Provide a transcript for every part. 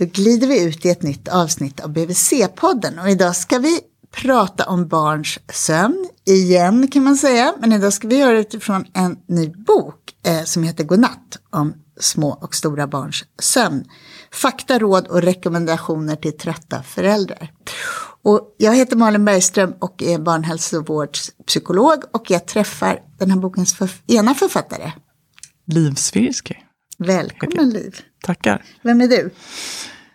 Då glider vi ut i ett nytt avsnitt av BVC-podden och idag ska vi prata om barns sömn igen kan man säga. Men idag ska vi göra det utifrån en ny bok eh, som heter Godnatt om små och stora barns sömn. Fakta, råd och rekommendationer till trötta föräldrar. Och jag heter Malin Bergström och är barnhälsovårdspsykolog och jag träffar den här bokens för, ena författare. Liv Svirsky. Välkommen Liv. Tackar. Vem är du?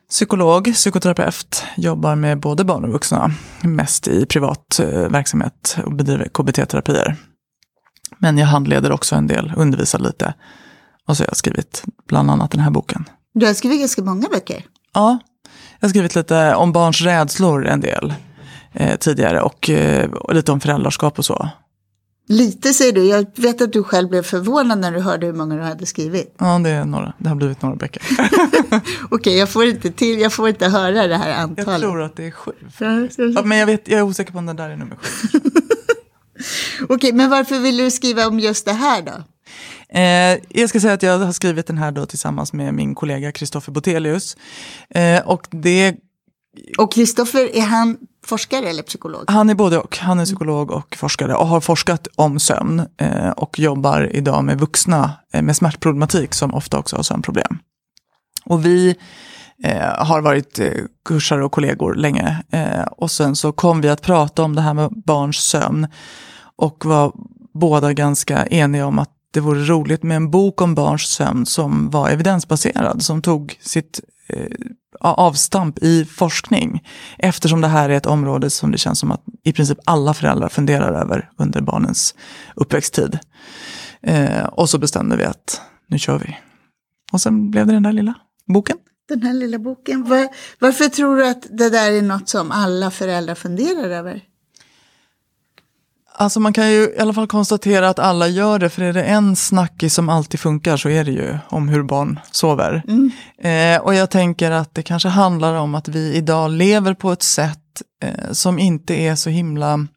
Psykolog, psykoterapeut, jobbar med både barn och vuxna, mest i privat eh, verksamhet och bedriver KBT-terapier. Men jag handleder också en del, undervisar lite. Och så har jag skrivit bland annat den här boken. Du har skrivit ganska många böcker. Ja, jag har skrivit lite om barns rädslor en del eh, tidigare och, eh, och lite om föräldraskap och så. Lite säger du. Jag vet att du själv blev förvånad när du hörde hur många du hade skrivit. Ja, det, är några. det har blivit några böcker. Okej, jag får inte till, jag får inte höra det här antalet. Jag tror att det är sju. Ja, men jag, vet, jag är osäker på om den där är nummer sju. Okej, men varför vill du skriva om just det här då? Eh, jag ska säga att jag har skrivit den här då tillsammans med min kollega Kristoffer Botelius. Eh, och det... Och Kristoffer, är han forskare eller psykolog? Han är både och. Han är psykolog och forskare och har forskat om sömn eh, och jobbar idag med vuxna eh, med smärtproblematik som ofta också har sömnproblem. Och vi eh, har varit eh, kursare och kollegor länge eh, och sen så kom vi att prata om det här med barns sömn och var båda ganska eniga om att det vore roligt med en bok om barns sömn som var evidensbaserad, som tog sitt eh, avstamp i forskning. Eftersom det här är ett område som det känns som att i princip alla föräldrar funderar över under barnens uppväxttid. Eh, och så bestämde vi att nu kör vi. Och sen blev det den där lilla boken. Den här lilla boken. Var, varför tror du att det där är något som alla föräldrar funderar över? Alltså man kan ju i alla fall konstatera att alla gör det, för är det en snackis som alltid funkar så är det ju om hur barn sover. Mm. Eh, och jag tänker att det kanske handlar om att vi idag lever på ett sätt eh, som inte är så himla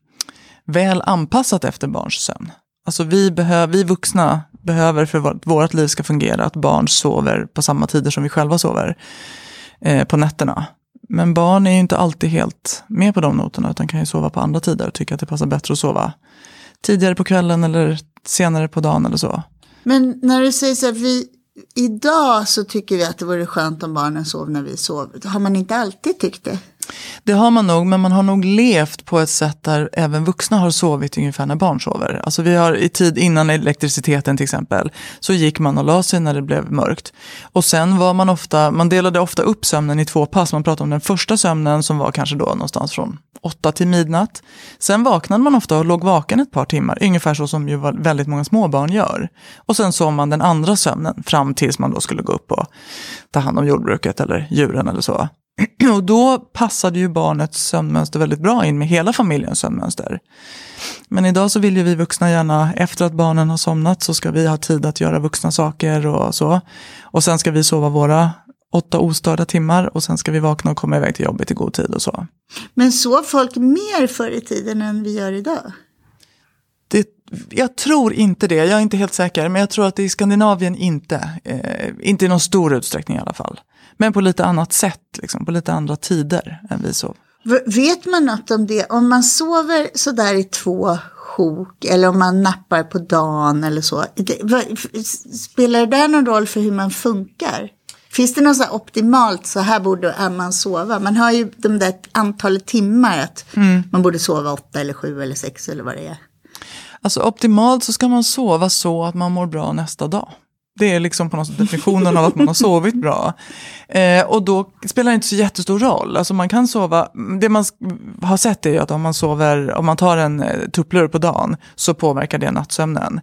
väl anpassat efter barns sömn. Alltså vi, behöv, vi vuxna behöver för att vårt liv ska fungera att barn sover på samma tider som vi själva sover eh, på nätterna. Men barn är ju inte alltid helt med på de noterna utan kan ju sova på andra tider och tycka att det passar bättre att sova tidigare på kvällen eller senare på dagen eller så. Men när du säger så här, vi, idag så tycker vi att det vore skönt om barnen sov när vi sov. Har man inte alltid tyckt det? Det har man nog, men man har nog levt på ett sätt där även vuxna har sovit ungefär när barn sover. Alltså vi har i tid innan elektriciteten till exempel, så gick man och la sig när det blev mörkt. Och sen var man ofta, man delade ofta upp sömnen i två pass. Man pratade om den första sömnen som var kanske då någonstans från åtta till midnatt. Sen vaknade man ofta och låg vaken ett par timmar, ungefär så som ju väldigt många småbarn gör. Och sen sov man den andra sömnen fram tills man då skulle gå upp och ta hand om jordbruket eller djuren eller så. Och då passade ju barnets sömnmönster väldigt bra in med hela familjens sömnmönster. Men idag så vill ju vi vuxna gärna, efter att barnen har somnat så ska vi ha tid att göra vuxna saker och så. Och sen ska vi sova våra åtta ostörda timmar och sen ska vi vakna och komma iväg till jobbet i god tid och så. Men sov folk mer förr i tiden än vi gör idag? Det, jag tror inte det, jag är inte helt säker, men jag tror att i Skandinavien inte, eh, inte i någon stor utsträckning i alla fall. Men på lite annat sätt, liksom, på lite andra tider än vi sov. Vet man något om det? Om man sover sådär i två sjok eller om man nappar på dagen eller så. spelar det där någon roll för hur man funkar? Finns det något så optimalt, så här borde man sova? Man har ju de där antalet timmar, att mm. man borde sova åtta eller sju eller sex eller vad det är. Alltså optimalt så ska man sova så att man mår bra nästa dag. Det är liksom på något sätt definitionen av att man har sovit bra. Eh, och då spelar det inte så jättestor roll. Alltså man kan sova, det man har sett är ju att om man sover, om man tar en eh, tupplur på dagen så påverkar det nattsömnen.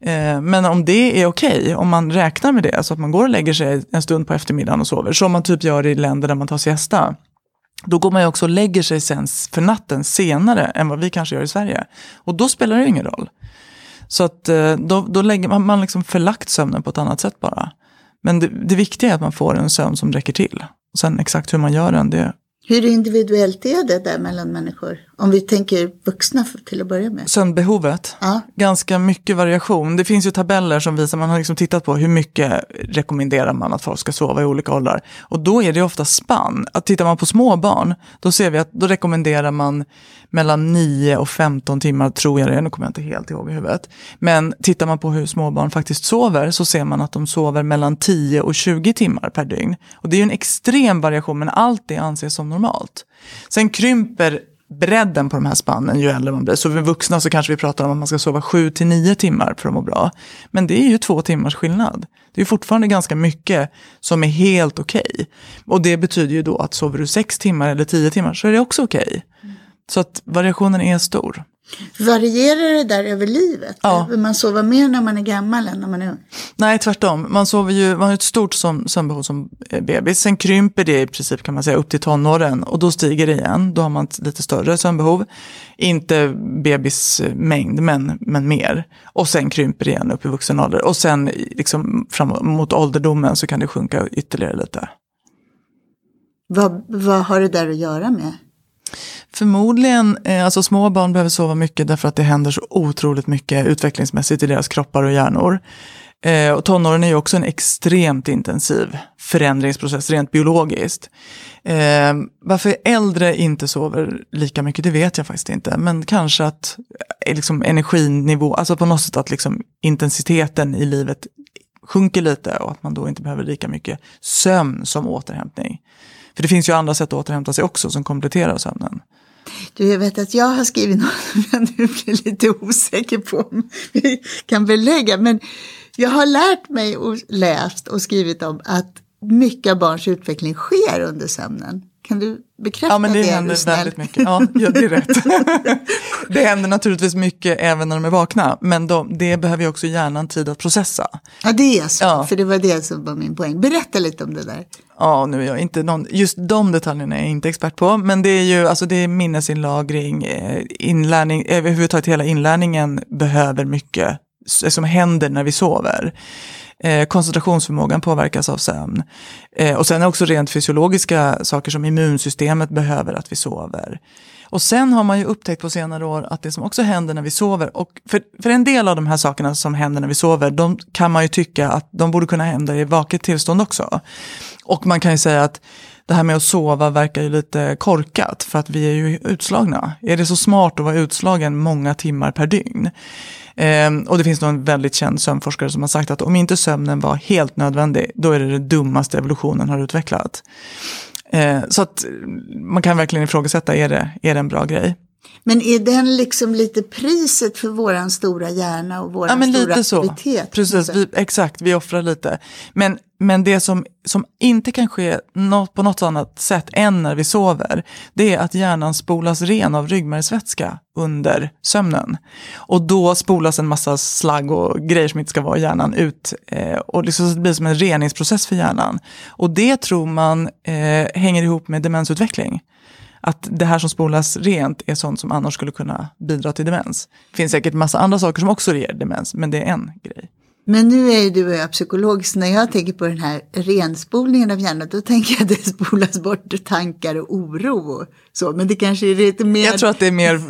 Eh, men om det är okej, okay, om man räknar med det, så att man går och lägger sig en stund på eftermiddagen och sover, som man typ gör i länder där man tar siesta. Då går man ju också och lägger sig sen för natten senare än vad vi kanske gör i Sverige. Och då spelar det ingen roll. Så att eh, då, då lägger man, man liksom förlagt sömnen på ett annat sätt bara. Men det, det viktiga är att man får en sömn som räcker till. Sen exakt hur man gör den, det... Hur individuellt är det där mellan människor? Om vi tänker vuxna för, till att börja med. Sömnbehovet, Ja. ganska mycket variation. Det finns ju tabeller som visar, man har liksom tittat på hur mycket rekommenderar man att folk ska sova i olika åldrar. Och då är det ofta spann. Att tittar man på små barn, då ser vi att då rekommenderar man mellan 9 och 15 timmar, tror jag det är, nu kommer jag inte helt ihåg i huvudet. Men tittar man på hur små barn faktiskt sover så ser man att de sover mellan 10 och 20 timmar per dygn. Och det är ju en extrem variation, men allt det anses som normalt. Sen krymper bredden på de här spannen ju äldre man blir. Så för vuxna så kanske vi pratar om att man ska sova 7 till 9 timmar för att må bra. Men det är ju två timmars skillnad. Det är fortfarande ganska mycket som är helt okej. Och det betyder ju då att sover du 6 timmar eller 10 timmar så är det också okej. Så att variationen är stor. Varierar det där över livet? Ja. Vill man sova mer när man är gammal än när man är ung? Nej, tvärtom. Man, sover ju, man har ett stort sömnbehov som bebis. Sen krymper det i princip kan man säga upp till tonåren och då stiger det igen. Då har man ett lite större sömnbehov. Inte bebismängd, men, men mer. Och sen krymper det igen upp i vuxen ålder. Och sen liksom, fram mot ålderdomen så kan det sjunka ytterligare lite. Vad, vad har det där att göra med? Förmodligen, eh, alltså små barn behöver sova mycket därför att det händer så otroligt mycket utvecklingsmässigt i deras kroppar och hjärnor. Eh, och tonåren är ju också en extremt intensiv förändringsprocess rent biologiskt. Eh, varför äldre inte sover lika mycket, det vet jag faktiskt inte. Men kanske att eh, liksom energinivå, alltså på något sätt att liksom intensiteten i livet sjunker lite och att man då inte behöver lika mycket sömn som återhämtning. För det finns ju andra sätt att återhämta sig också som kompletterar sömnen. Du, jag vet att jag har skrivit något som jag nu blir lite osäker på om vi kan belägga. Men jag har lärt mig och läst och skrivit om att mycket av barns utveckling sker under sömnen. Kan du bekräfta Ja, men det du händer väldigt mycket. Ja, ja, det är rätt. det händer naturligtvis mycket även när de är vakna, men de, det behöver ju också hjärnan tid att processa. Ja, det är så. Ja. För det var det som var min poäng. Berätta lite om det där. Ja, nu är jag inte någon, just de detaljerna är jag inte expert på, men det är ju alltså det är minnesinlagring, eh, inlärning, överhuvudtaget hela inlärningen behöver mycket som händer när vi sover. Eh, koncentrationsförmågan påverkas av sömn. Eh, och sen också rent fysiologiska saker som immunsystemet behöver att vi sover. Och sen har man ju upptäckt på senare år att det som också händer när vi sover, och för, för en del av de här sakerna som händer när vi sover, de kan man ju tycka att de borde kunna hända i vaket tillstånd också. Och man kan ju säga att det här med att sova verkar ju lite korkat för att vi är ju utslagna. Är det så smart att vara utslagen många timmar per dygn? Ehm, och det finns någon en väldigt känd sömnforskare som har sagt att om inte sömnen var helt nödvändig, då är det det dummaste evolutionen har utvecklat. Ehm, så att man kan verkligen ifrågasätta, är det, är det en bra grej? Men är den liksom lite priset för våran stora hjärna och våran Ja, men stora lite så. aktivitet? Precis, vi, exakt, vi offrar lite. Men, men det som, som inte kan ske något, på något annat sätt än när vi sover, det är att hjärnan spolas ren av ryggmärgsvätska under sömnen. Och då spolas en massa slagg och grejer som inte ska vara i hjärnan ut. Eh, och liksom så det blir som en reningsprocess för hjärnan. Och det tror man eh, hänger ihop med demensutveckling. Att det här som spolas rent är sånt som annars skulle kunna bidra till demens. Det finns säkert massa andra saker som också ger demens, men det är en grej. Men nu är ju du och jag psykolog, så när jag tänker på den här renspolningen av hjärnan, då tänker jag att det spolas bort tankar och oro och så. Men det kanske är lite mer... Jag tror att det är mer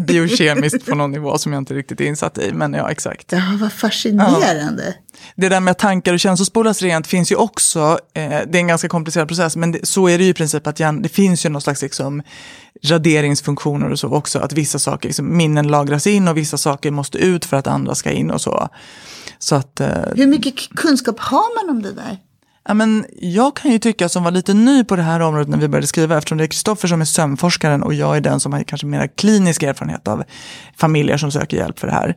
biokemiskt på någon nivå som jag inte riktigt är insatt i, men ja, exakt. Ja, vad fascinerande. Det där med att tankar och känslor spolas rent finns ju också, eh, det är en ganska komplicerad process, men det, så är det ju i princip att hjärn, det finns ju någon slags liksom, raderingsfunktioner och så också, att vissa saker, liksom, minnen lagras in och vissa saker måste ut för att andra ska in och så. Så att, eh, Hur mycket kunskap har man om det där? Ja, men jag kan ju tycka som var lite ny på det här området när vi började skriva, eftersom det är Kristoffer som är sömnforskaren och jag är den som har kanske mer klinisk erfarenhet av familjer som söker hjälp för det här.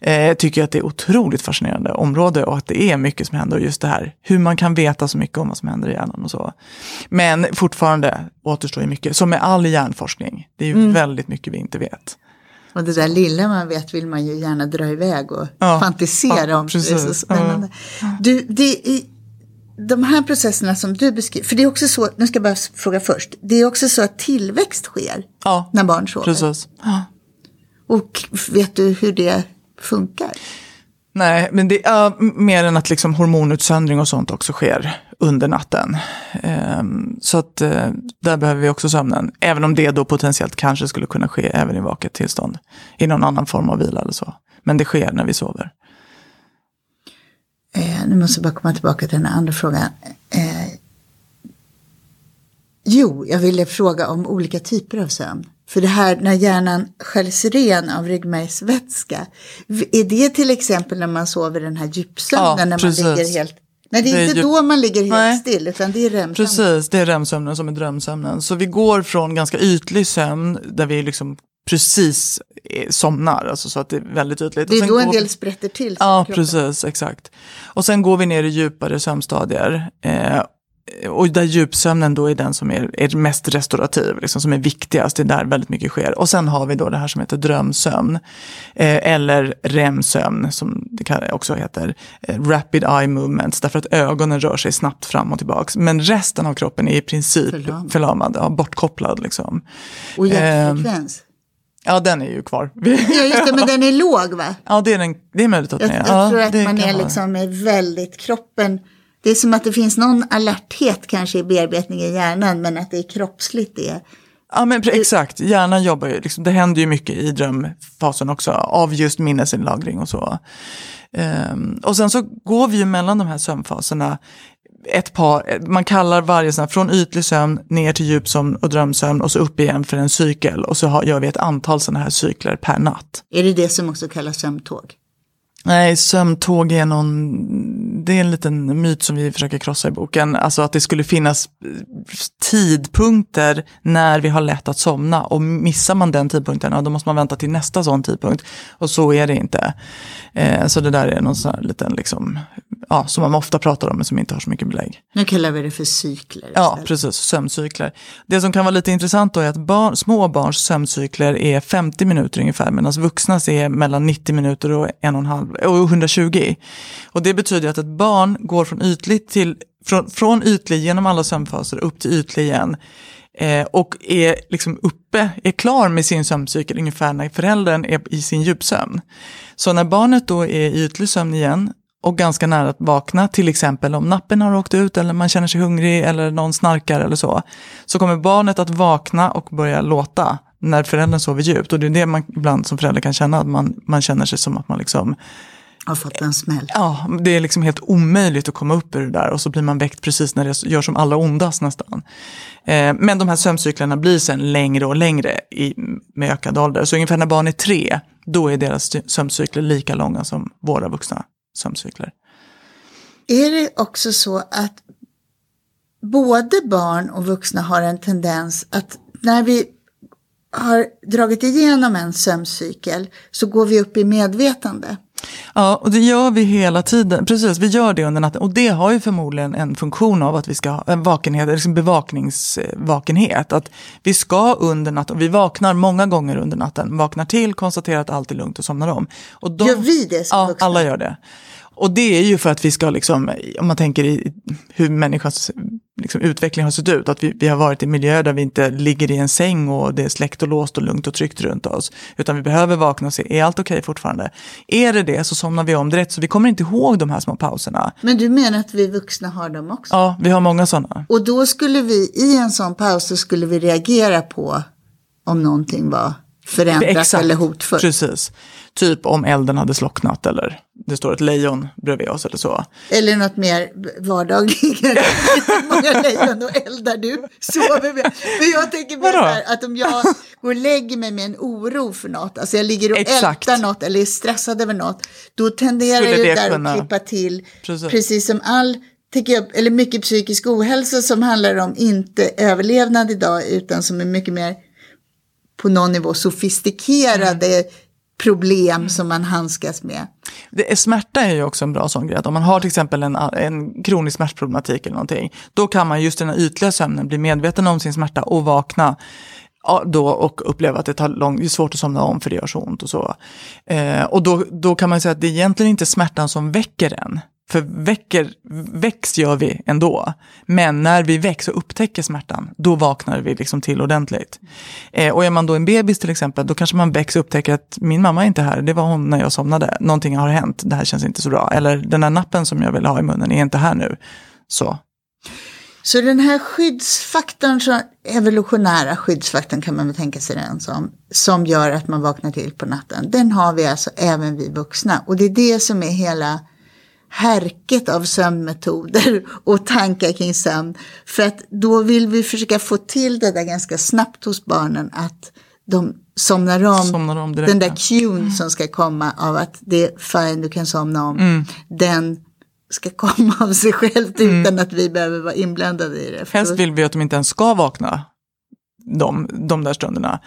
Eh, tycker jag att det är otroligt fascinerande område och att det är mycket som händer och just det här hur man kan veta så mycket om vad som händer i hjärnan och så. Men fortfarande återstår ju mycket, som med all hjärnforskning. Det är ju väldigt mycket vi inte vet. Och det där lilla man vet vill man ju gärna dra iväg och Ja, fantisera ja, om. Det är så spännande. Du, det är, de här processerna som du beskriver, för det är också så, nu ska jag bara fråga först, det är också så att tillväxt sker Ja, när barn sover. precis. Ja. Och vet du hur det funkar? Nej, men det är mer än att liksom hormonutsöndring och sånt också sker under natten. Um, så att uh, där behöver vi också sömnen. Även om det då potentiellt kanske skulle kunna ske även i vaket tillstånd. I någon annan form av vila eller så. Men det sker när vi sover. Nu måste jag bara komma tillbaka till den andra frågan. Eh, jo, jag ville fråga om olika typer av sömn. För det här när hjärnan sköljs ren av ryggmärgsvätska. Är det till exempel när man sover den här djupsömnen? Ja, när precis. man ligger helt... Nej, det är Det är inte då man ligger helt Nej. still, utan det är REM-sömn. Precis, det är REM-sömnen som är drömsömnen. Så vi går från ganska ytlig sömn där vi liksom precis eh, somnar, alltså så att det är väldigt ytligt. Det är då en del vi- sprätter till Ja, kroppen. precis, exakt. Och sen går vi ner i djupare sömnstadier. Eh, och där djupsömnen då är den som är, är mest restaurativ, liksom, som är viktigast, det är där väldigt mycket sker. Och sen har vi då det här som heter drömsömn, eh, eller REM-sömn som det också heter, eh, rapid eye movements, därför att ögonen rör sig snabbt fram och tillbaks. Men resten av kroppen är i princip Förlamad. förlamad, ja, bortkopplad. Liksom. Och Ehm, hjärtfrekvens. Ja, den är ju kvar. Ja, just det, men den är låg va? ja, det är, den, det är möjligt att Jag, den jag är. Ja, tror att det man är vara. liksom är väldigt kroppen. Det är som att det finns någon alerthet kanske i bearbetning i hjärnan men att det är kroppsligt det. Ja men exakt, hjärnan jobbar ju, liksom, det händer ju mycket i drömfasen också av just minnesinlagring och så. Ehm, och sen så går vi ju mellan de här sömnfaserna ett par, man kallar varje sån här, från ytlig sömn ner till djupsömn och drömsömn och så upp igen för en cykel och så har, gör vi ett antal sådana här cykler per natt. Är det det som också kallas sömntåg? Nej, sömntåg är någon, det är en liten myt som vi försöker krossa i boken. Alltså att det skulle finnas tidpunkter när vi har lätt att somna och missar man den tidpunkten, ja, då måste man vänta till nästa sån tidpunkt. Och så är det inte. Eh, så det där är någon sån här liten, liksom, ja, som man ofta pratar om men som inte har så mycket belägg. Nu kallar vi det för cykler. Ja, istället. precis. Sömncykler. Det som kan vara lite intressant då är att barn, små barns sömncykler är 50 minuter ungefär, medan vuxnas är mellan 90 minuter och, en och, en halv, och 120. Och det betyder att ett barn går från ytlig till från, från ytlig genom alla sömnfaser upp till ytlig igen. Eh, och är liksom uppe, är klar med sin sömncykel ungefär när föräldern är i sin djupsömn. Så när barnet då är i ytlig sömn igen och ganska nära att vakna, till exempel om nappen har åkt ut eller man känner sig hungrig eller någon snarkar eller så, så kommer barnet att vakna och börja låta när föräldern sover djupt. Och det är det man ibland som förälder kan känna, att man, man känner sig som att man liksom, Har fått en smäll. ja, det är liksom helt omöjligt att komma upp ur det där och så blir man väckt precis när det gör som allra ondast nästan. Eh, men de här sömncyklerna blir sen längre och längre i, med ökad ålder. Så ungefär när barn är tre, då är deras sömncykler lika långa som våra vuxna sömncykler. Är det också så att både barn och vuxna har en tendens att när vi har dragit igenom en sömncykel så går vi upp i medvetande. Ja, och det gör vi hela tiden. Precis, vi gör det under natten. Och det har ju förmodligen en funktion av att vi ska ha en vakenhet, liksom bevakningsvakenhet. Att vi ska under natten, och vi vaknar många gånger under natten, vaknar till, konstaterar att allt är lugnt och somnar om. Och de, Gör vi det som Ja, vuxna? alla gör det. Och det är ju för att vi ska, liksom, om man tänker i hur människans liksom, utveckling har sett ut, att vi, vi har varit i miljöer där vi inte ligger i en säng och det är släckt och låst och lugnt och tryggt runt oss. Utan vi behöver vakna och se, är allt okej fortfarande? Är det det så somnar vi om direkt, så vi kommer inte ihåg de här små pauserna. Men du menar att vi vuxna har dem också? Ja, vi har många sådana. Och då skulle vi i en sån paus så skulle vi reagera på om någonting var förändrat eller hotfullt. precis. Typ om elden hade slocknat eller det står ett lejon bredvid oss eller så. Eller något mer vardagligt. Hur många lejon och eldar du sover med? Men jag tänker mer så Vadå? här att om jag går och lägger mig med en oro för något, alltså jag ligger och Exakt. ältar något eller är stressad över något, då tenderar Skulle det där kunna- att klippa till, Precis. precis som all, tycker jag, eller mycket psykisk ohälsa som handlar om inte överlevnad idag, utan som är mycket mer på någon nivå sofistikerade Mm. problem som man handskas med. Det är, smärta är ju också en bra sån grej. Att om man har till exempel en, en kronisk smärtproblematik eller någonting, då kan man just i den här ytliga sömnen bli medveten om sin smärta och vakna ja, då och uppleva att det, tar lång, det är svårt att somna om för det gör så ont och så. Eh, och då, då kan man säga att det är egentligen inte smärtan som väcker en, för väcker, väcks gör vi ändå. Men när vi väcks och upptäcker smärtan, då vaknar vi liksom till ordentligt. Eh, och är man då en bebis till exempel, då kanske man väcks och upptäcker att min mamma är inte här, det var hon när jag somnade. Någonting har hänt, det här känns inte så bra. Eller den där nappen som jag vill ha i munnen är inte här nu. Så. Så den här skyddsfaktorn, så evolutionära skyddsfaktorn kan man väl tänka sig den som, som gör att man vaknar till på natten. Den har vi alltså även vi vuxna. Och det är det som är hela härket av sömnmetoder och tankar kring sömn. För att då vill vi försöka få till det där ganska snabbt hos barnen att de somnar om, Somnar om den där cuen som ska komma av att det är fine, du kan somna om. Mm. Den ska komma av sig självt utan att vi behöver vara inblandade i det. Helst vill vi att de inte ens ska vakna de, de där stunderna.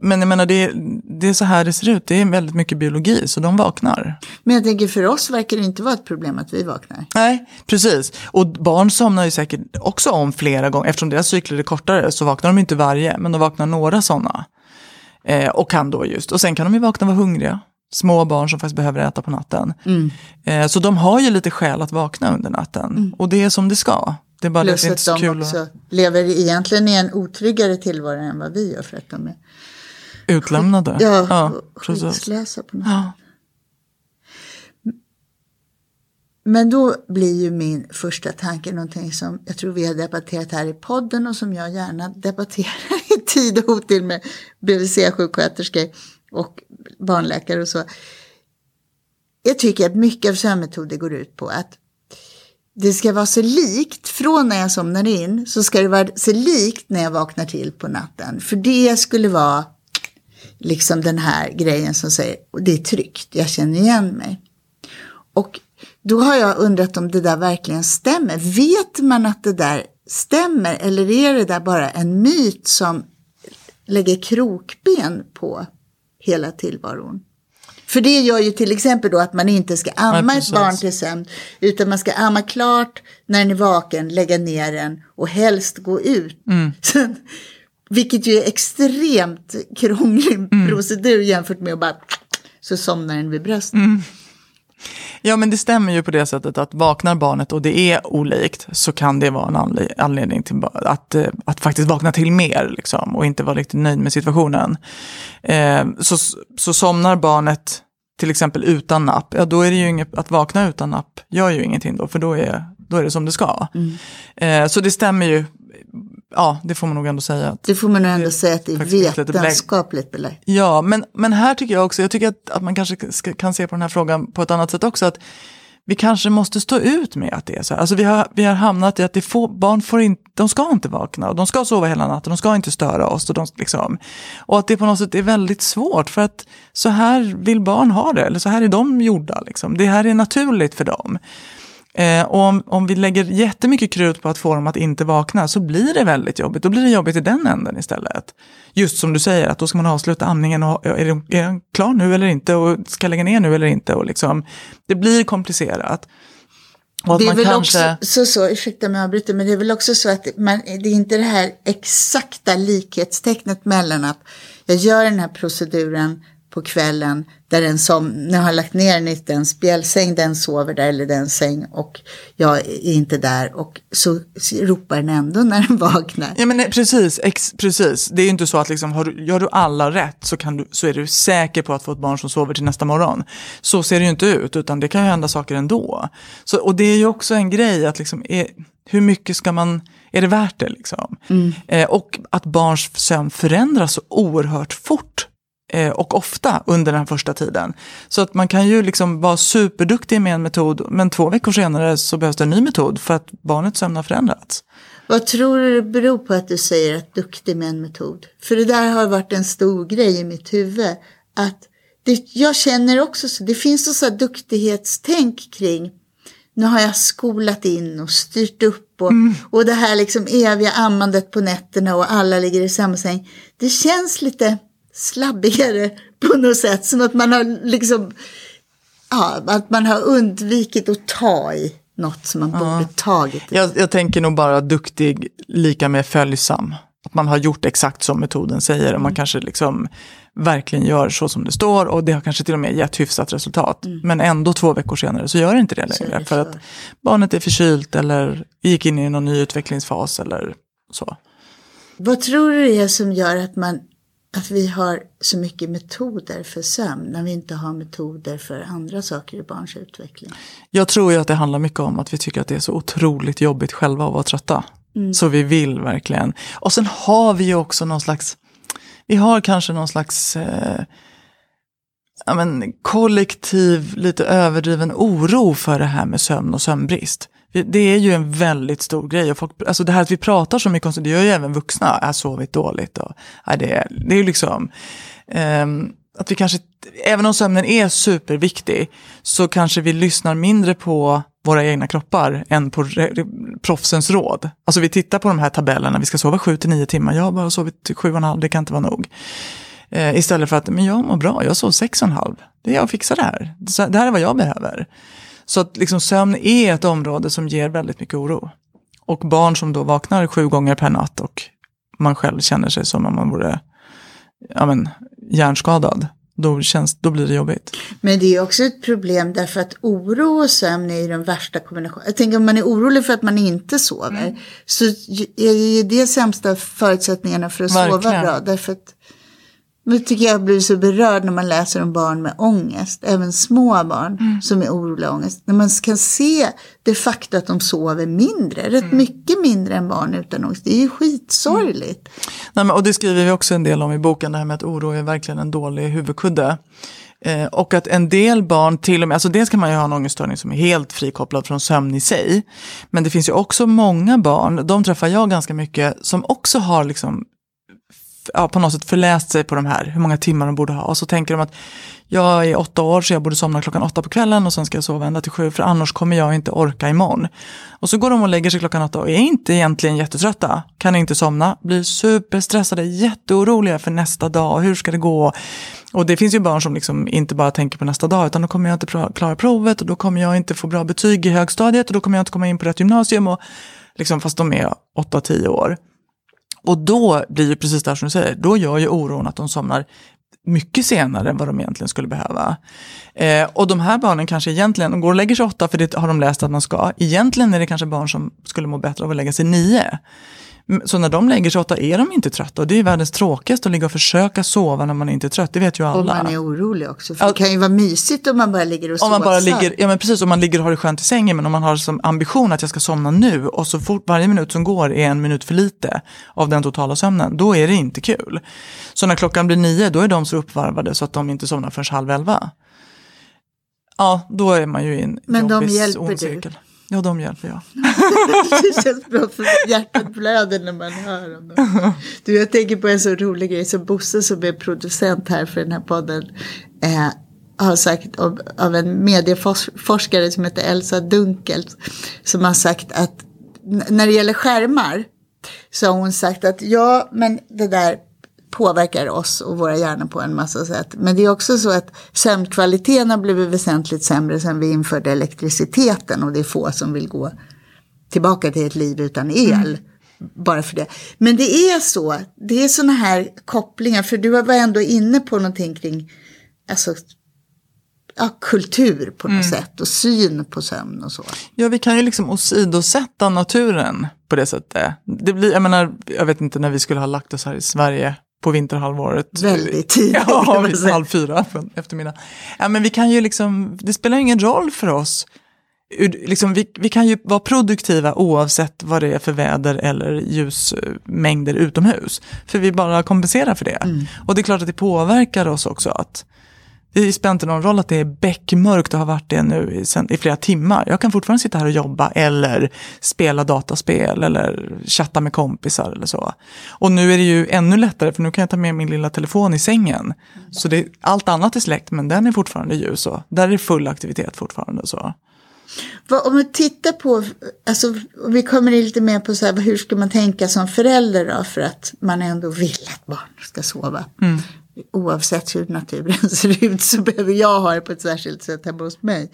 Men jag menar, det, det är så här det ser ut. Det är väldigt mycket biologi, så de vaknar. Men jag tänker för oss verkar det inte vara ett problem att vi vaknar. Nej, precis. Och barn somnar ju säkert också om flera gånger. Eftersom deras cykler är kortare så vaknar de inte varje, men de vaknar några sådana. Eh, och kan då just. Och sen kan de ju vakna och vara hungriga. Små barn som faktiskt behöver äta på natten. Eh, så de har ju lite skäl att vakna under natten. Och det är som det ska. Det är bara att Plus det att så de kul också att lever egentligen i en otryggare tillvaro än vad vi gör för att de är utlämnade. ja, ja skyddslösa på något Ja. Men då blir ju min första tanke någonting som jag tror vi har debatterat här i podden och som jag gärna debatterar i tid och otid med BVC-sjuksköterskor och barnläkare och så. Jag tycker att mycket av sömnmetoder går ut på att det ska vara så likt från när jag somnar in så ska det vara så likt när jag vaknar till på natten. För det skulle vara liksom den här grejen som säger och det är tryggt, jag känner igen mig. Och då har jag undrat om det där verkligen stämmer. Vet man att det där stämmer eller är det där bara en myt som lägger krokben på hela tillvaron? För det gör ju till exempel då att man inte ska amma Ja, ett barn till sömn. Utan man ska amma klart när den är vaken, lägga ner den och helst gå ut. Sen, vilket ju är extremt krånglig procedur jämfört med att bara så somnar den vid bröstet. Ja, men det stämmer ju på det sättet att vaknar barnet och det är olikt så kan det vara en anle- anledning till att, eh, att faktiskt vakna till mer liksom, och inte vara riktigt nöjd med situationen. Eh, så, så somnar barnet till exempel utan napp, ja då är det ju inget, att vakna utan napp gör ju ingenting då, för då är, då är det som det ska. Eh, så det stämmer ju, ja det får man nog ändå säga. Att, Det får man nog ändå säga att det är belägg. vetenskapligt belagt. Ja, men, men här tycker jag också, jag tycker att, att man kanske ska, kan se på den här frågan på ett annat sätt också. Att vi kanske måste stå ut med att det är så här. Alltså vi har, vi har hamnat i att det får, barn får inte, de ska inte vakna och de ska sova hela natten, de ska inte störa oss. Och, de, liksom, och att det på något sätt är väldigt svårt för att så här vill barn ha det, eller så här är de gjorda. Liksom. Det här är naturligt för dem. Eh, och om, om vi lägger jättemycket krut på att få dem att inte vakna så blir det väldigt jobbigt. Då blir det jobbigt i den änden istället. Just som du säger, att då ska man avsluta amningen och är, den klar nu eller inte och ska lägga ner nu eller inte. Och liksom, det blir komplicerat. Och Det är väl kanske... också så, så, ursäkta mig jag avbryter, men det är väl också så att man, det är inte det här exakta likhetstecknet mellan att jag gör den här proceduren på kvällen där den som, när jag har lagt ner den i den spjälsäng, den sover där eller den säng och jag är inte där och så ropar den ändå när den vaknar. Ja men nej, precis, ex, precis. Det är ju inte så att liksom, har du, gör du alla rätt så, kan du, så är du säker på att få ett barn som sover till nästa morgon. Så ser det ju inte ut, utan det kan ju hända saker ändå. Så, och det är ju också en grej att liksom, är, hur mycket ska man, är det värt det liksom? Eh, och att barns sömn förändras så oerhört fort och ofta under den första tiden. Så att man kan ju liksom vara superduktig med en metod, men två veckor senare så behövs det en ny metod för att barnets sömn har förändrats. Vad tror du det beror på att du säger att duktig med en metod? För det där har varit en stor grej i mitt huvud. Att det, jag känner också så, det finns så, duktighetstänk kring nu har jag skolat in och styrt upp och, och det här liksom eviga ammandet på nätterna och alla ligger i samma säng. Det känns lite slabbigare på något sätt, som att man har liksom, ja, att man har undvikit att ta i något som man borde tagit i. Jag, jag tänker nog bara duktig lika med följsam. Att man har gjort exakt som metoden säger och man kanske liksom verkligen gör så som det står och det har kanske till och med gett hyfsat resultat. Mm. Men ändå två veckor senare så gör det inte det längre. Det för att barnet är förkylt eller gick in i någon ny utvecklingsfas eller så. Vad tror du det är som gör att, man, att vi har så mycket metoder för sömn när vi inte har metoder för andra saker i barns utveckling? Jag tror ju att det handlar mycket om att vi tycker att det är så otroligt jobbigt själva att vara trötta. Mm. Så vi vill verkligen. Och sen har vi ju också någon slags, vi har kanske någon slags eh, ja, men, kollektiv, lite överdriven oro för det här med sömn och sömnbrist. Det är ju en väldigt stor grej. Och folk, alltså det här att vi pratar så mycket om det gör ju även vuxna. Jag har sovit dåligt. Och, ja, det, är, det är ju liksom... Um, att vi kanske, även om sömnen är superviktig, så kanske vi lyssnar mindre på våra egna kroppar än på proffsens råd. Alltså vi tittar på de här tabellerna, vi ska sova 7 till 9 timmar, jag har bara sovit 7,5, det kan inte vara nog. Eh, istället för att, men jag mår bra, jag sov 6,5, det är jag fixar det här, det här är vad jag behöver. Så att liksom sömn är ett område som ger väldigt mycket oro. Och barn som då vaknar sju gånger per natt och man själv känner sig som om man vore ja men, hjärnskadad, då, känns, då blir det jobbigt. Men det är också ett problem därför att oro och sömn är den värsta kombinationen. Jag tänker om man är orolig för att man inte sover mm. så är det det sämsta förutsättningarna för att Verkligen. sova bra. Därför att nu tycker jag blir så berörd när man läser om barn med ångest, även små barn mm. som är oroliga ångest. När man kan se det faktum att de sover mindre, rätt mm. mycket mindre än barn utan ångest. Det är ju skitsorgligt. Mm. Nej, men, och det skriver vi också en del om i boken, det här med att oro är verkligen en dålig huvudkudde. Eh, och att en del barn till och med, alltså dels kan man ju ha en ångeststörning som är helt frikopplad från sömn i sig. Men det finns ju också många barn, de träffar jag ganska mycket, som också har liksom ja, på något sätt förläst sig på de här, hur många timmar de borde ha. Och så tänker de att jag är åtta år så jag borde somna klockan åtta på kvällen och sen ska jag sova ända till sju för annars kommer jag inte orka imorgon. Och så går de och lägger sig klockan åtta och är inte egentligen jättetrötta, kan inte somna, blir superstressade, jätteoroliga för nästa dag, hur ska det gå? Och det finns ju barn som liksom inte bara tänker på nästa dag utan då kommer jag inte klara provet och då kommer jag inte få bra betyg i högstadiet och då kommer jag inte komma in på rätt gymnasium och liksom fast de är åtta, tio år. Och då blir det precis det som du säger, då gör ju oron att de somnar mycket senare än vad de egentligen skulle behöva. Eh, och de här barnen kanske egentligen, de går och lägger sig åtta för det har de läst att man ska. Egentligen är det kanske barn som skulle må bättre av att lägga sig nio. Så när de lägger sig åtta är de inte trötta. Och det är världens tråkigaste att ligga och försöka sova när man inte är trött. Det vet ju alla. Och man är orolig också. För det kan ju vara mysigt om man bara ligger och sover. Om man bara ligger, ja men precis, om man ligger och har det skönt i sängen. Men om man har som ambition att jag ska somna nu och så fort varje minut som går är en minut för lite av den totala sömnen. Då är det inte kul. Så när klockan blir nio då är de så uppvarvade så att de inte somnar förrän halv elva. Ja, då är man ju i en Men de hjälper du? Ja, de hjälper jag. det känns bra för hjärtat blöder när man hör om dem. Du, jag tänker på en så rolig grej som Bosse som är producent här för den här podden. Eh, har sagt av, av en medieforskare som heter Elsa Dunkel. Som har sagt att när det gäller skärmar. Så har hon sagt att ja men det där påverkar oss och våra hjärnor på en massa sätt. Men det är också så att sömnkvaliteten har blivit väsentligt sämre sedan vi införde elektriciteten och det är få som vill gå tillbaka till ett liv utan el. Mm. Bara för det. Men det är så, det är sådana här kopplingar, för du var ändå inne på någonting kring alltså, ja, kultur på något mm. sätt och syn på sömn och så. Ja, vi kan ju liksom åsidosätta naturen på det sättet. Det blir, jag menar, jag vet inte när vi skulle ha lagt oss här i Sverige på vinterhalvåret. Väldigt tidigt. Ja, halv fyra på eftermiddag. Ja, men vi kan ju liksom, det spelar ingen roll för oss. Liksom, vi, vi kan ju vara produktiva oavsett vad det är för väder eller ljusmängder utomhus. För vi bara kompenserar för det. Mm. Och det är klart att det påverkar oss också. att det spelar inte någon roll att det är beckmörkt och har varit det nu i, sen, i flera timmar. Jag kan fortfarande sitta här och jobba eller spela dataspel eller chatta med kompisar eller så. Och nu är det ju ännu lättare för nu kan jag ta med min lilla telefon i sängen. Så det, allt annat är släckt men den är fortfarande ljus och där är det full aktivitet fortfarande. så. Om vi tittar på, alltså, vi kommer lite mer på så här, hur ska man tänka som förälder då för att man ändå vill att barn ska sova. Mm oavsett hur naturen ser ut så behöver jag ha det på ett särskilt sätt hemma hos mig.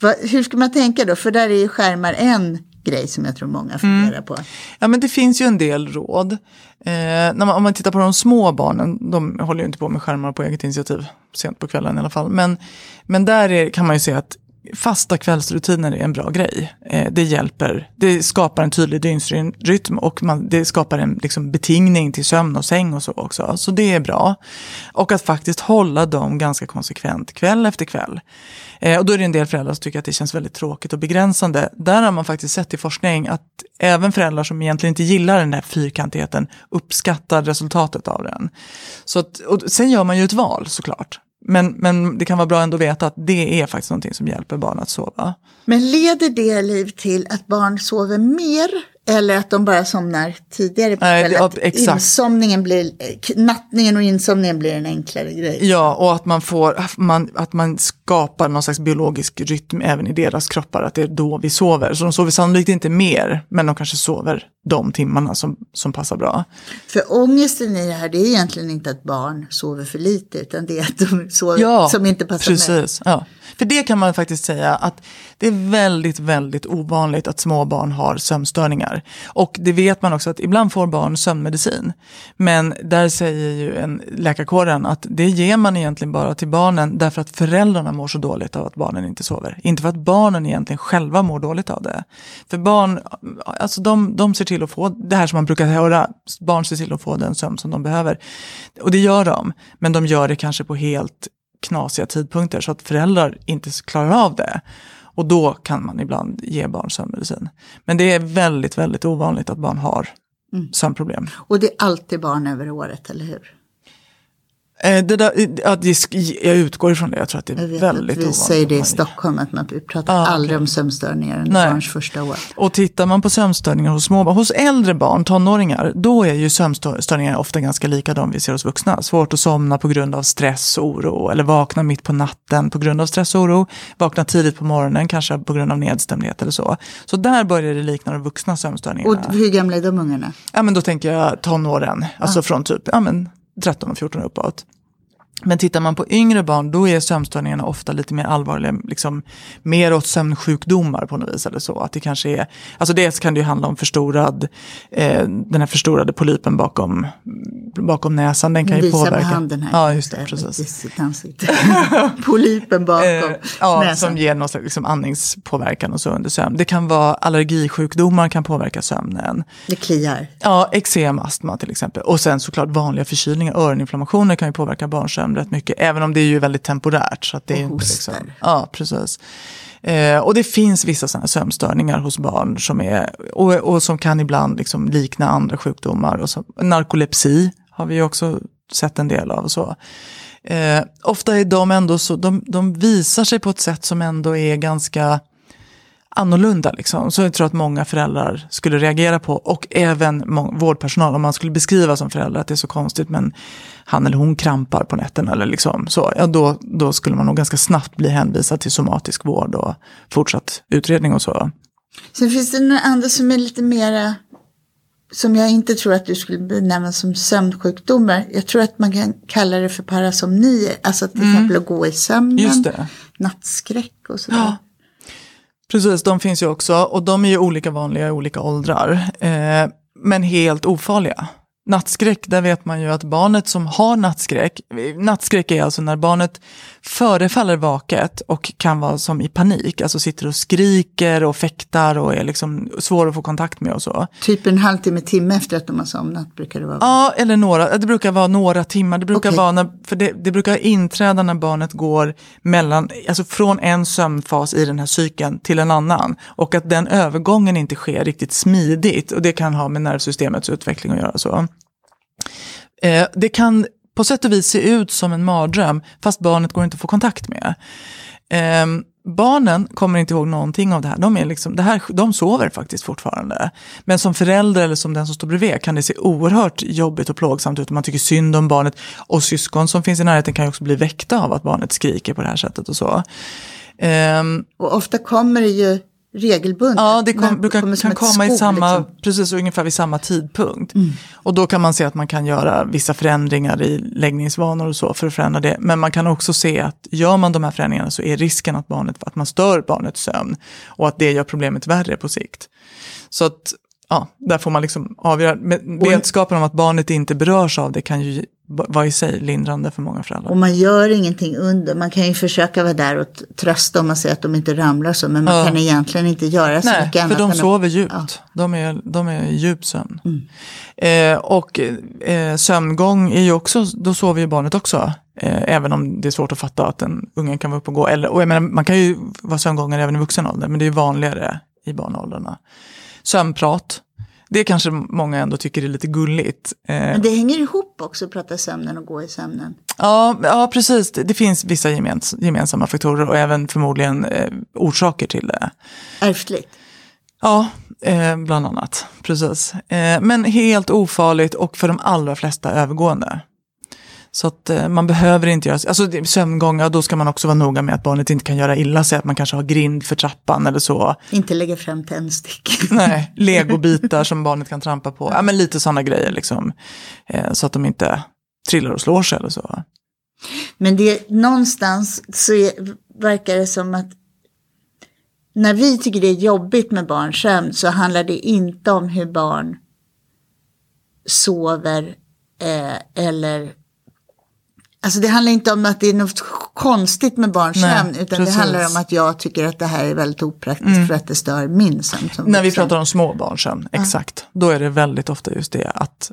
Va, hur ska man tänka då? För där är ju skärmar en grej som jag tror många funderar Mm. på. Ja men det finns ju en del råd. Eh, när man, om man tittar på de små barnen, de håller ju inte på med skärmar på eget initiativ, sent på kvällen i alla fall. Men, men där är, kan man ju se att fasta kvällsrutiner är en bra grej. Eh, det hjälper, det skapar en tydlig dygnsrytm och man, det skapar en liksom, betingning till sömn och säng och så också. Så det är bra. Och att faktiskt hålla dem ganska konsekvent kväll efter kväll. Eh, och då är det en del föräldrar som tycker att det känns väldigt tråkigt och begränsande. Där har man faktiskt sett i forskning att även föräldrar som egentligen inte gillar den här fyrkantigheten uppskattar resultatet av den. Så att, och sen gör man ju ett val såklart. Men, men det kan vara bra ändå att veta att det är faktiskt någonting som hjälper barn att sova. Men leder det liv till att barn sover mer eller att de bara somnar tidigare på Nej, kvällen? ja, exakt. Insomningen blir, eh, nattningen och insomningen blir en enklare grej. Ja, och att man, får, man, att man skapar någon slags biologisk rytm även i deras kroppar, att det är då vi sover. Så de sover sannolikt inte mer, men de kanske sover de timmarna som, som passar bra. För ångesten i det här, det är egentligen inte att barn sover för lite, utan det är att de sover som inte passar med. precis. För det kan man faktiskt säga att det är väldigt, väldigt ovanligt att små barn har sömnstörningar. Och det vet man också att ibland får barn sömnmedicin. Men där säger ju en läkarkåren att det ger man egentligen bara till barnen därför att föräldrarna mår så dåligt av att barnen inte sover. Inte för att barnen egentligen själva mår dåligt av det. För barn, alltså de, de ser till att få det här som man brukar höra, barn ser till att få den sömn som de behöver. Och det gör de, men de gör det kanske på helt knasiga tidpunkter så att föräldrar inte klarar av det. Och då kan man ibland ge barn sömnmedicin. Men det är väldigt, väldigt ovanligt att barn har sömnproblem. Och det är alltid barn över året, eller hur? Eh, det där, sk- jag utgår ifrån det, jag tror att det är väldigt att vi ovanligt. säger det i att Stockholm, att man pratar Ah, aldrig okej. om sömnstörningar under Nej. barns första år. Och tittar man på sömnstörningar hos småbarn, hos äldre barn, tonåringar, då är ju sömnstörningar ofta ganska lika de vi ser hos vuxna. Svårt att somna på grund av stress och oro, eller vakna mitt på natten på grund av stress och oro, vakna tidigt på morgonen, kanske på grund av nedstämdhet eller så. Så där börjar det likna de vuxna sömnstörningarna. Och hur gamla är de ungarna? Ja, men då tänker jag tonåren, alltså från typ ja, men 13 och 14 uppåt. Men tittar man på yngre barn, då är sömnstörningarna ofta lite mer allvarliga, liksom mer åt sömnsjukdomar på något vis eller så. Att det kanske är, alltså dels kan det ju handla om förstorad, eh, den här förstorade polypen bakom, bakom näsan, den kan ju Visa påverka. med handen här. Ja, just det, Med precis. Polypen bakom Eh, ja, näsan. som ger någon slags liksom, andningspåverkan och så under sömn. Det kan vara allergisjukdomar kan påverka sömnen. Det kliar. Ja, eksem, astma till exempel. Och sen såklart vanliga förkylningar, öroninflammationer kan ju påverka barnsömn rätt mycket. Även om det är ju väldigt temporärt. Så att det Och är inte liksom, ja, precis. Eh, och det finns vissa sådana sömnstörningar hos barn som är, och, och som kan ibland liksom likna andra sjukdomar. Och så, narkolepsi har vi också sett en del av. Och så. Eh, ofta är de ändå så, de, de visar sig på ett sätt som ändå är ganska annorlunda. Liksom. Så jag tror att många föräldrar skulle reagera på. Och även vårdpersonal. Om man skulle beskriva som förälder att det är så konstigt men han eller hon krampar på nätterna. Eller liksom, så, ja, då, då skulle man nog ganska snabbt bli hänvisad till somatisk vård och fortsatt utredning och så. Sen finns det några andra som är lite mera, som jag inte tror att du skulle benämna som sömnsjukdomar. Jag tror att man kan kalla det för parasomnier. Alltså till exempel att gå i sömnen, Mm. Nattskräck och sådär. Ja. Precis, de finns ju också. Och de är ju olika vanliga i olika åldrar. Eh, men helt ofarliga. Nattskräck, där vet man ju att barnet som har nattskräck, nattskräck är alltså när barnet förefaller vaket och kan vara som i panik, alltså sitter och skriker och fäktar och är liksom svår att få kontakt med och så. Typ en halvtimme, timme efter att de har somnat brukar det vara. Ja, eller några, det brukar vara några timmar. Det brukar Okej. vara när, för det, det brukar inträda när barnet går mellan, alltså från en sömnfas i den här cykeln till en annan. Och att den övergången inte sker riktigt smidigt. Och det kan ha med nervsystemets utveckling att göra. så. Eh, det kan på sätt och vis se ut som en mardröm, fast barnet går inte att få kontakt med. Eh, barnen kommer inte ihåg någonting av det här. De, är liksom, det här. de sover faktiskt fortfarande. Men som förälder eller som den som står bredvid kan det se oerhört jobbigt och plågsamt ut. Man tycker synd om barnet. Och syskon som finns i närheten kan ju också bli väckta av att barnet skriker på det här sättet och så. Ehm, Och ofta kommer det ju regelbundet. Ja, det kom, brukar, kommer kan komma i skov, samma, liksom. Mm. precis ungefär vid samma tidpunkt. Och då kan man se att man kan göra vissa förändringar i läggningsvanor och så för att förändra det. Men man kan också se att gör man de här förändringarna så är risken att, barnet, att man stör barnets sömn och att det gör problemet värre på sikt. Så att, ja, där får man liksom avgöra. Men vetskapen om att barnet inte berörs av det kan ju vara i sig lindrande för många föräldrar. Och man gör ingenting under. Man kan ju försöka vara där och trösta om och säga att de inte ramlar så. Men man Ja. kan egentligen inte göra så Nej, mycket annat. för de sover djupt. Ja. De, är, de är i djup sömn. Eh, och eh, sömngång är ju också, då sover ju barnet också. Eh, även om det är svårt att fatta att en ungen kan vara uppe och gå. Eller, och jag menar, man kan ju vara sömngångare även i vuxen ålder, men det är vanligare i barnåldrarna. Sömnprat, det kanske många ändå tycker är lite gulligt. Eh, Men det hänger ihop också, att prata sömnen och gå i sömnen. Ja, ja precis. Det, det finns vissa gemens, gemensamma faktorer och även förmodligen eh, orsaker till det. Ärftligt. Ja, eh, bland annat. Precis. Eh, men helt ofarligt och för de allra flesta övergående. Så att eh, man behöver inte göra, alltså det- sömngång, ja, då ska man också vara noga med att barnet inte kan göra illa sig, att man kanske har grind för trappan eller så. Inte lägga fram tändstick. Nej, legobitar som barnet kan trampa på, ja men lite sådana grejer liksom. Eh, så att de inte trillar och slår sig eller så. Men det, någonstans så är, verkar det som att när vi tycker det är jobbigt med barns sömn så handlar det inte om hur barn sover eh, eller Alltså det handlar inte om att det är något konstigt med barns Nej, sömn utan precis. det handlar om att jag tycker att det här är väldigt opraktiskt för att det stör min sömn. När vi pratar om småbarn exakt, då är det väldigt ofta just det att,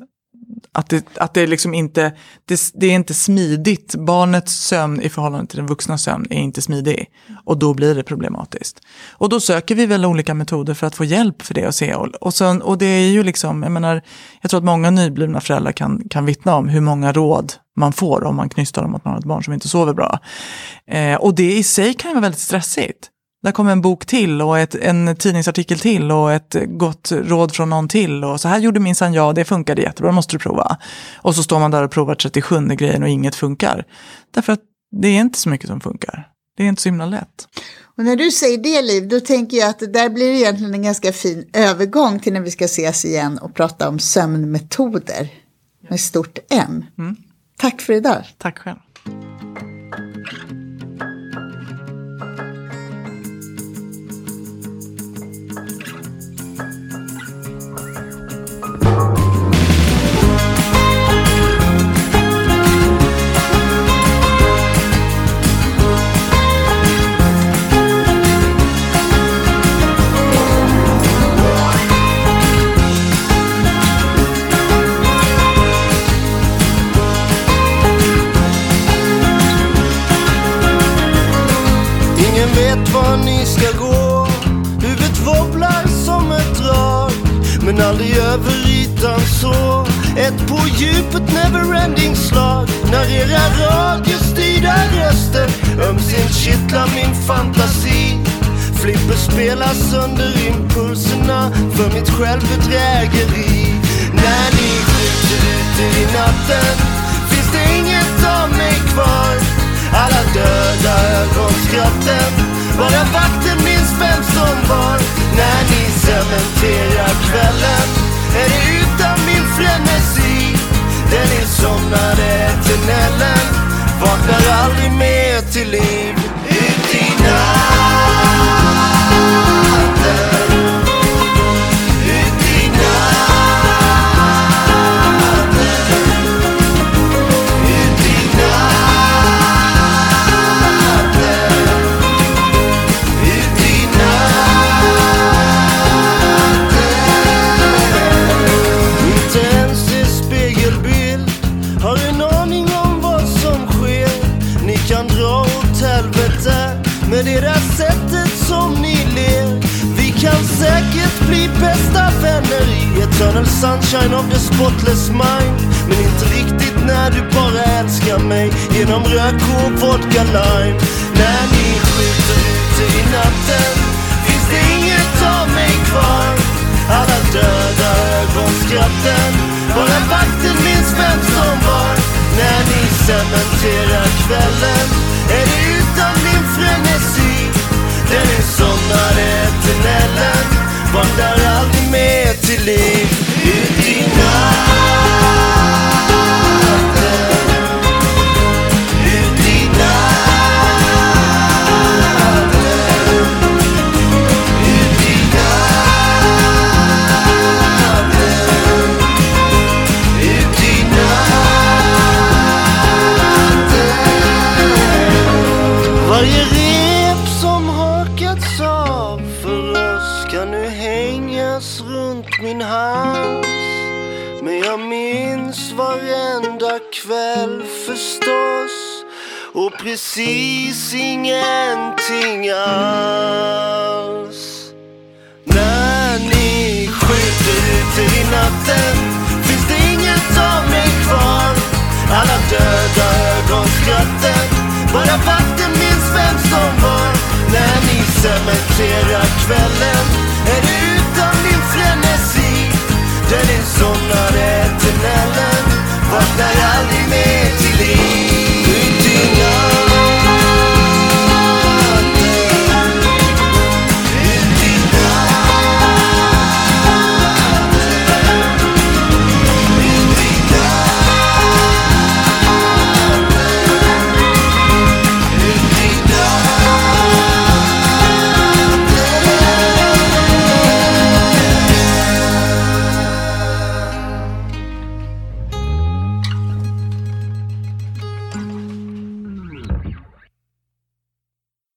att, det, att det liksom inte, det, det är inte smidigt. Barnets sömn i förhållande till den vuxna sömn är inte smidig. Och då blir det problematiskt. Och då söker vi väl olika metoder för att få hjälp för det och se. Och, och, sen, och det är ju liksom, jag menar, jag tror att många nyblivna föräldrar kan, kan vittna om hur många råd man får om man knystar om att man har ett barn som inte sover bra. Eh, och det i sig kan ju vara väldigt stressigt. Där kommer en bok till och ett, en tidningsartikel till och ett gott råd från någon till. Och så här gjorde minsann jag, det funkade jättebra, måste du prova. Och så står man där och provar 37 grejen och inget funkar. Därför att det är inte så mycket som funkar. Det är inte så himla lätt. Och när du säger det Liv, då tänker jag att det där blir egentligen en ganska fin övergång till när vi ska ses igen och prata om sömnmetoder med stort M. Tack för idag. Tack själv. Ett på djupet neverending slag. När era radiostyrda röster ömsint kittlar min fantasi. Flipper spelar sönder impulserna för mitt självbedrägeri. När ni skjuter ut er i natten finns det inget av mig kvar. Alla döda ögonskratten Bara vakten minns vem som var. När ni cementerar kvällen Är det utan min frenesi Den insomnade tunneln Vaknar aldrig mer till liv Ut i natten. Sättet som ni ler. Vi kan säkert bli bästa vänner i eternal sunshine of the spotless mind. Men inte riktigt när du bara älskar mig genom rök och vodka lime. När ni skjuter ute i natten finns det inget av mig kvar. Alla döda ögonskratten Bara vakten minns vem som var. När ni cementerar kvällen Är det utan Somnade till Nellen, vaknar aldrig mer till liv? minns varenda kväll förstås och precis ingenting alls. När ni skjuter ut i natten finns det inget av mig kvar. Alla döda ögonskratten, bara vakten minns vem som var. När ni cementerar kvällen är det utan min frenesi den insomnade tunneln vaknar aldrig mer till liv.